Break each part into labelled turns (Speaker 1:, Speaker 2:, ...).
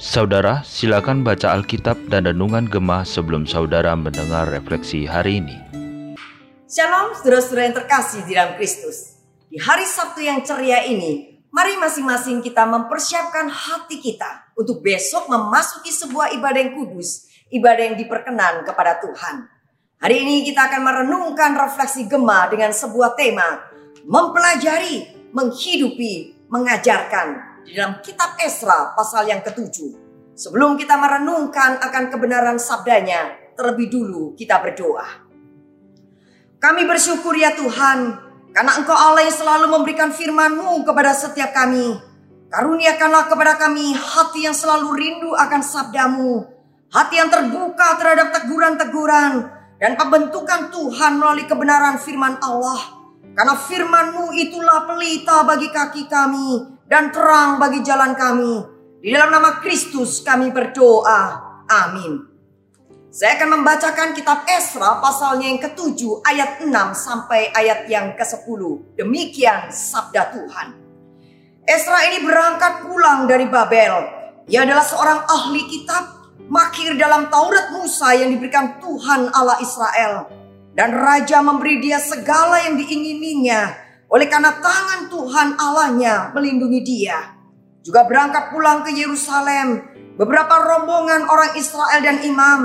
Speaker 1: Saudara, silakan baca Alkitab dan Renungan Gemah sebelum saudara mendengar refleksi hari ini.
Speaker 2: Shalom saudara-saudara yang terkasih di dalam Kristus. Di hari Sabtu yang ceria ini, mari masing-masing kita mempersiapkan hati kita untuk besok memasuki sebuah ibadah yang kudus, ibadah yang diperkenan kepada Tuhan. Hari ini kita akan merenungkan refleksi Gemah dengan sebuah tema, mempelajari, menghidupi, mengajarkan di dalam kitab Esra pasal yang ketujuh. Sebelum kita merenungkan akan kebenaran sabdanya, terlebih dulu kita berdoa. Kami bersyukur ya Tuhan, karena Engkau Allah yang selalu memberikan firman-Mu kepada setiap kami. Karuniakanlah kepada kami hati yang selalu rindu akan sabdamu. Hati yang terbuka terhadap teguran-teguran dan pembentukan Tuhan melalui kebenaran firman Allah. Karena firman-Mu itulah pelita bagi kaki kami dan terang bagi jalan kami. Di dalam nama Kristus kami berdoa. Amin. Saya akan membacakan kitab Esra pasalnya yang ketujuh ayat 6 sampai ayat yang ke-10. Demikian sabda Tuhan. Esra ini berangkat pulang dari Babel. Ia adalah seorang ahli kitab, makir dalam Taurat Musa yang diberikan Tuhan Allah Israel. Dan raja memberi dia segala yang diingininya oleh karena tangan Tuhan Allahnya melindungi dia juga berangkat pulang ke Yerusalem. Beberapa rombongan orang Israel dan imam,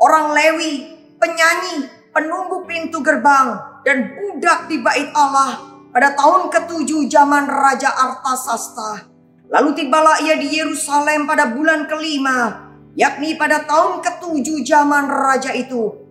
Speaker 2: orang Lewi, penyanyi, penunggu pintu gerbang, dan budak di bait Allah pada tahun ketujuh zaman Raja Artasasta. Lalu tibalah ia di Yerusalem pada bulan kelima, yakni pada tahun ketujuh zaman Raja itu.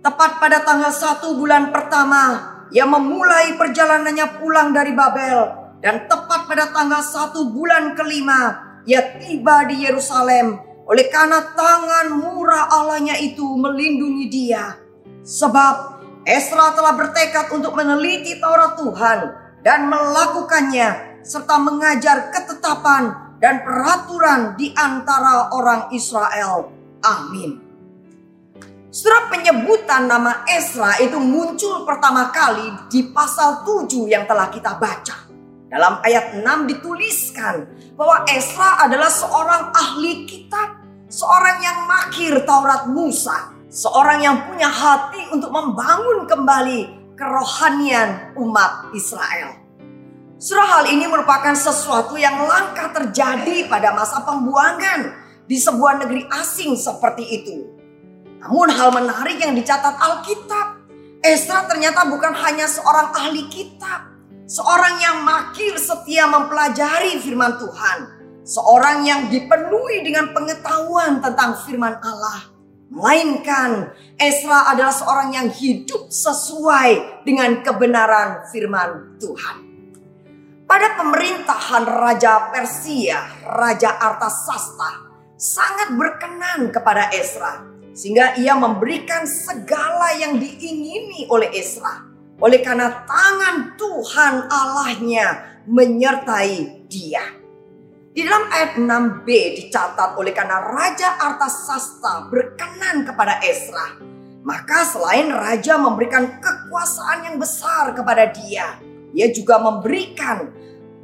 Speaker 2: Tepat pada tanggal satu bulan pertama, ia memulai perjalanannya pulang dari Babel dan tepat pada tanggal satu bulan kelima, ia tiba di Yerusalem. Oleh karena tangan murah Allahnya itu melindungi dia. Sebab Esra telah bertekad untuk meneliti Taurat Tuhan dan melakukannya serta mengajar ketetapan dan peraturan di antara orang Israel. Amin. Surat penyebutan nama Esra itu muncul pertama kali di pasal 7 yang telah kita baca. Dalam ayat 6 dituliskan bahwa Esra adalah seorang ahli kitab, seorang yang makir Taurat Musa, seorang yang punya hati untuk membangun kembali kerohanian umat Israel. Surah hal ini merupakan sesuatu yang langka terjadi pada masa pembuangan di sebuah negeri asing seperti itu. Namun hal menarik yang dicatat Alkitab, Esra ternyata bukan hanya seorang ahli kitab, Seorang yang makir setia mempelajari firman Tuhan. Seorang yang dipenuhi dengan pengetahuan tentang firman Allah. Melainkan Esra adalah seorang yang hidup sesuai dengan kebenaran firman Tuhan. Pada pemerintahan Raja Persia, Raja Artasasta sangat berkenan kepada Esra. Sehingga ia memberikan segala yang diingini oleh Esra oleh karena tangan Tuhan Allahnya menyertai dia. Di dalam ayat 6b dicatat oleh karena Raja Artasasta berkenan kepada Esra. Maka selain Raja memberikan kekuasaan yang besar kepada dia. Ia juga memberikan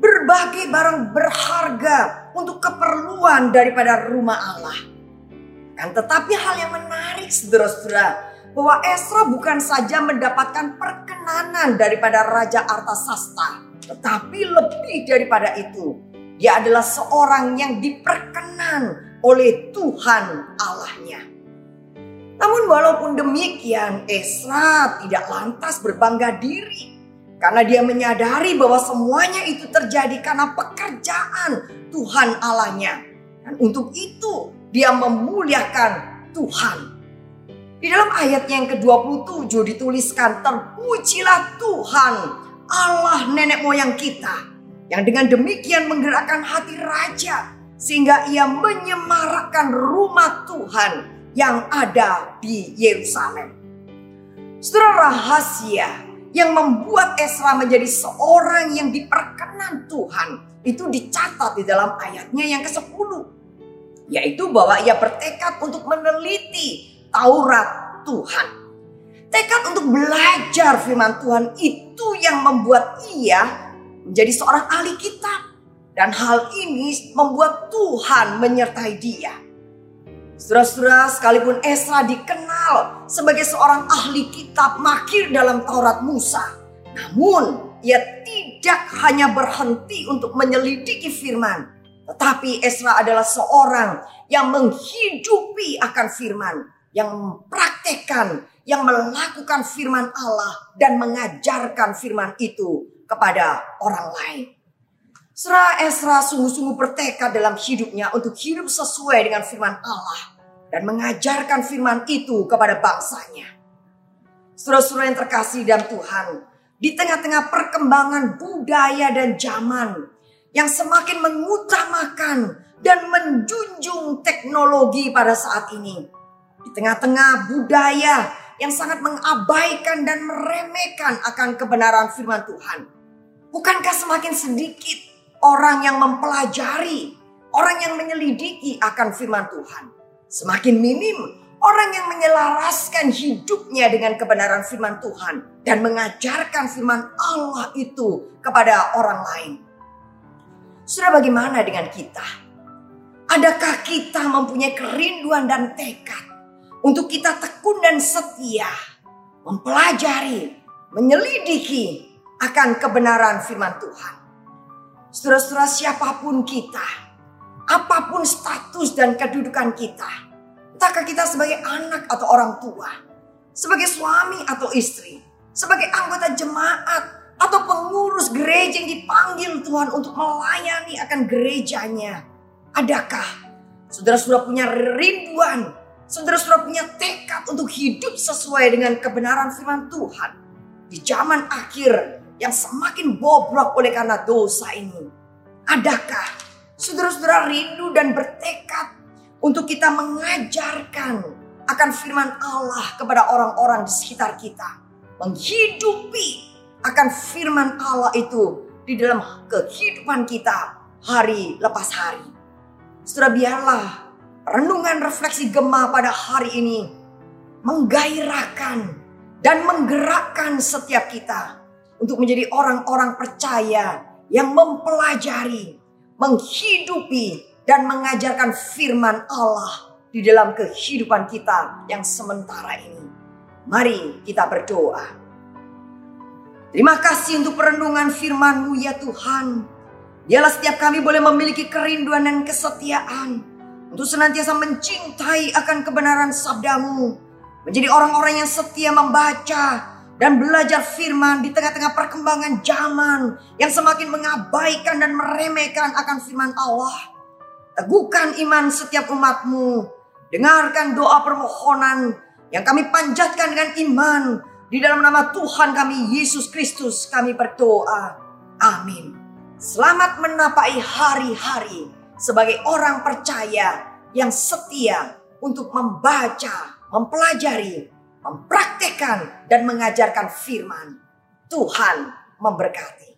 Speaker 2: berbagai barang berharga untuk keperluan daripada rumah Allah. Dan tetapi hal yang menarik saudara-saudara bahwa Esra bukan saja mendapatkan perkenanan daripada Raja Artasasta, tetapi lebih daripada itu, dia adalah seorang yang diperkenan oleh Tuhan Allahnya. Namun walaupun demikian, Esra tidak lantas berbangga diri karena dia menyadari bahwa semuanya itu terjadi karena pekerjaan Tuhan Allahnya. Dan untuk itu dia memuliakan Tuhan di dalam ayat yang ke-27 dituliskan terpujilah Tuhan Allah nenek moyang kita yang dengan demikian menggerakkan hati raja sehingga ia menyemarakkan rumah Tuhan yang ada di Yerusalem. Saudara rahasia yang membuat Esra menjadi seorang yang diperkenan Tuhan itu dicatat di dalam ayatnya yang ke-10 yaitu bahwa ia bertekad untuk meneliti Taurat Tuhan. Tekad untuk belajar firman Tuhan itu yang membuat ia menjadi seorang ahli kitab. Dan hal ini membuat Tuhan menyertai dia. Saudara-saudara, sekalipun Esra dikenal sebagai seorang ahli kitab makir dalam Taurat Musa, namun ia tidak hanya berhenti untuk menyelidiki firman, tetapi Esra adalah seorang yang menghidupi akan firman, yang mempraktekkan, yang melakukan firman Allah dan mengajarkan firman itu kepada orang lain. Serah Esra sungguh-sungguh bertekad dalam hidupnya untuk hidup sesuai dengan firman Allah dan mengajarkan firman itu kepada bangsanya. Saudara-saudara yang terkasih dalam Tuhan, di tengah-tengah perkembangan budaya dan zaman yang semakin mengutamakan dan menjunjung teknologi pada saat ini. Di tengah-tengah budaya yang sangat mengabaikan dan meremehkan akan kebenaran firman Tuhan. Bukankah semakin sedikit orang yang mempelajari, orang yang menyelidiki akan firman Tuhan. Semakin minim orang yang menyelaraskan hidupnya dengan kebenaran firman Tuhan dan mengajarkan firman Allah itu kepada orang lain. Sudah bagaimana dengan kita? Adakah kita mempunyai kerinduan dan tekad untuk kita tekun dan setia mempelajari, menyelidiki akan kebenaran firman Tuhan? Saudara-saudara siapa pun kita, apa pun status dan kedudukan kita, entahkah kita sebagai anak atau orang tua, sebagai suami atau istri, sebagai anggota jemaat atau pengurus gereja yang dipanggil Tuhan untuk melayani akan gerejanya. Adakah saudara sudah punya rinduan, saudara sudah punya tekad untuk hidup sesuai dengan kebenaran firman Tuhan di zaman akhir yang semakin bobrok oleh karena dosa ini. Adakah saudara-saudara rindu dan bertekad untuk kita mengajarkan akan firman Allah kepada orang-orang di sekitar kita. Menghidupi akan firman Allah itu di dalam kehidupan kita hari lepas hari. Saudara biarlah renungan refleksi Gema pada hari ini menggairahkan dan menggerakkan setiap kita untuk menjadi orang-orang percaya yang mempelajari, menghidupi, dan mengajarkan firman Allah di dalam kehidupan kita yang sementara ini. Mari kita berdoa. Terima kasih untuk perenungan firman-Mu ya Tuhan. Biarlah setiap kami boleh memiliki kerinduan dan kesetiaan untuk senantiasa mencintai akan kebenaran sabdamu. Menjadi orang-orang yang setia membaca, dan belajar firman di tengah-tengah perkembangan zaman yang semakin mengabaikan dan meremehkan akan firman Allah. Teguhkan iman setiap umatmu. Dengarkan doa permohonan yang kami panjatkan dengan iman. Di dalam nama Tuhan kami Yesus Kristus kami berdoa. Amin. Selamat menapai hari-hari sebagai orang percaya yang setia untuk membaca, mempelajari, mempraktekkan dan mengajarkan firman. Tuhan memberkati.